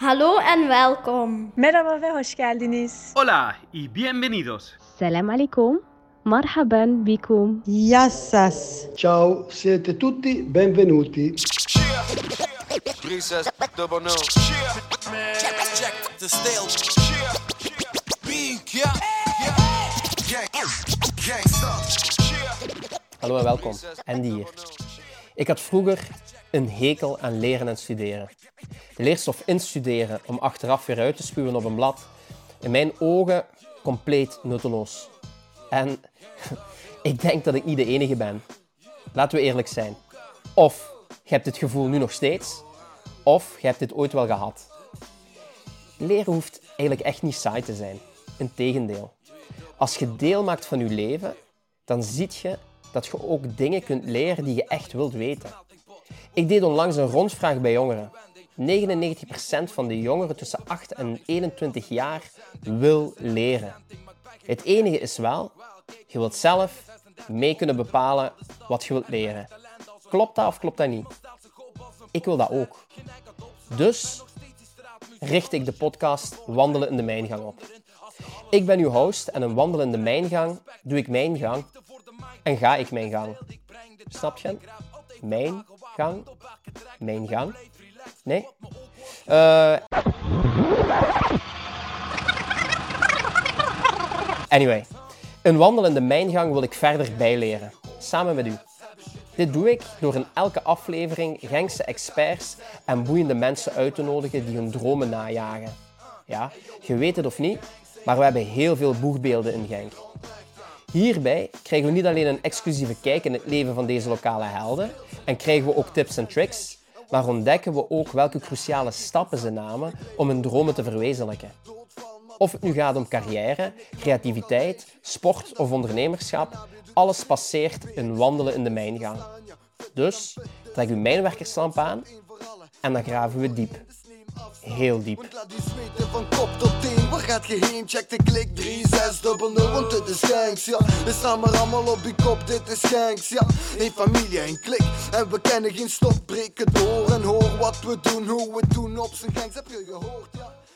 Hallo en welkom. Merhaba ve hoş geldiniz. Hola y bienvenidos. Salam alaikum. Marhaban bikum. Yassas. Ciao, siete tutti benvenuti. Hallo en welkom. Andy hier. Ik had vroeger een hekel aan leren en studeren. De leerstof instuderen om achteraf weer uit te spuwen op een blad, in mijn ogen compleet nutteloos. En ik denk dat ik niet de enige ben. Laten we eerlijk zijn. Of je hebt dit gevoel nu nog steeds, of je hebt dit ooit wel gehad. Leren hoeft eigenlijk echt niet saai te zijn. Integendeel. Als je deel maakt van je leven, dan zie je dat je ook dingen kunt leren die je echt wilt weten. Ik deed onlangs een rondvraag bij jongeren. 99% van de jongeren tussen 8 en 21 jaar wil leren. Het enige is wel, je wilt zelf mee kunnen bepalen wat je wilt leren. Klopt dat of klopt dat niet? Ik wil dat ook. Dus richt ik de podcast Wandelen in de Mijngang op. Ik ben uw host en een wandelende mijngang doe ik mijn gang en ga ik mijn gang. Snap je? Mijn Mijn gang? Nee? Eh Anyway, een wandelende mijngang wil ik verder bijleren, samen met u. Dit doe ik door in elke aflevering Genkse experts en boeiende mensen uit te nodigen die hun dromen najagen. Ja, je weet het of niet, maar we hebben heel veel boegbeelden in Genk. Hierbij krijgen we niet alleen een exclusieve kijk in het leven van deze lokale helden en krijgen we ook tips en tricks, maar ontdekken we ook welke cruciale stappen ze namen om hun dromen te verwezenlijken. Of het nu gaat om carrière, creativiteit, sport of ondernemerschap, alles passeert een wandelen in de mijngang. Dus trek uw mijnwerkerslamp aan en dan graven we diep. Heel diep. Laat die zweten van kop tot teen. Waar gaat je heen? Check de klik 3600, want dit is Genks, ja. We staan maar allemaal op die kop, dit is Genks, ja. Een familie, een klik. En we kennen geen stop, breek het door en hoor wat we doen, hoe we doen op zijn Genks. Heb je gehoord, ja?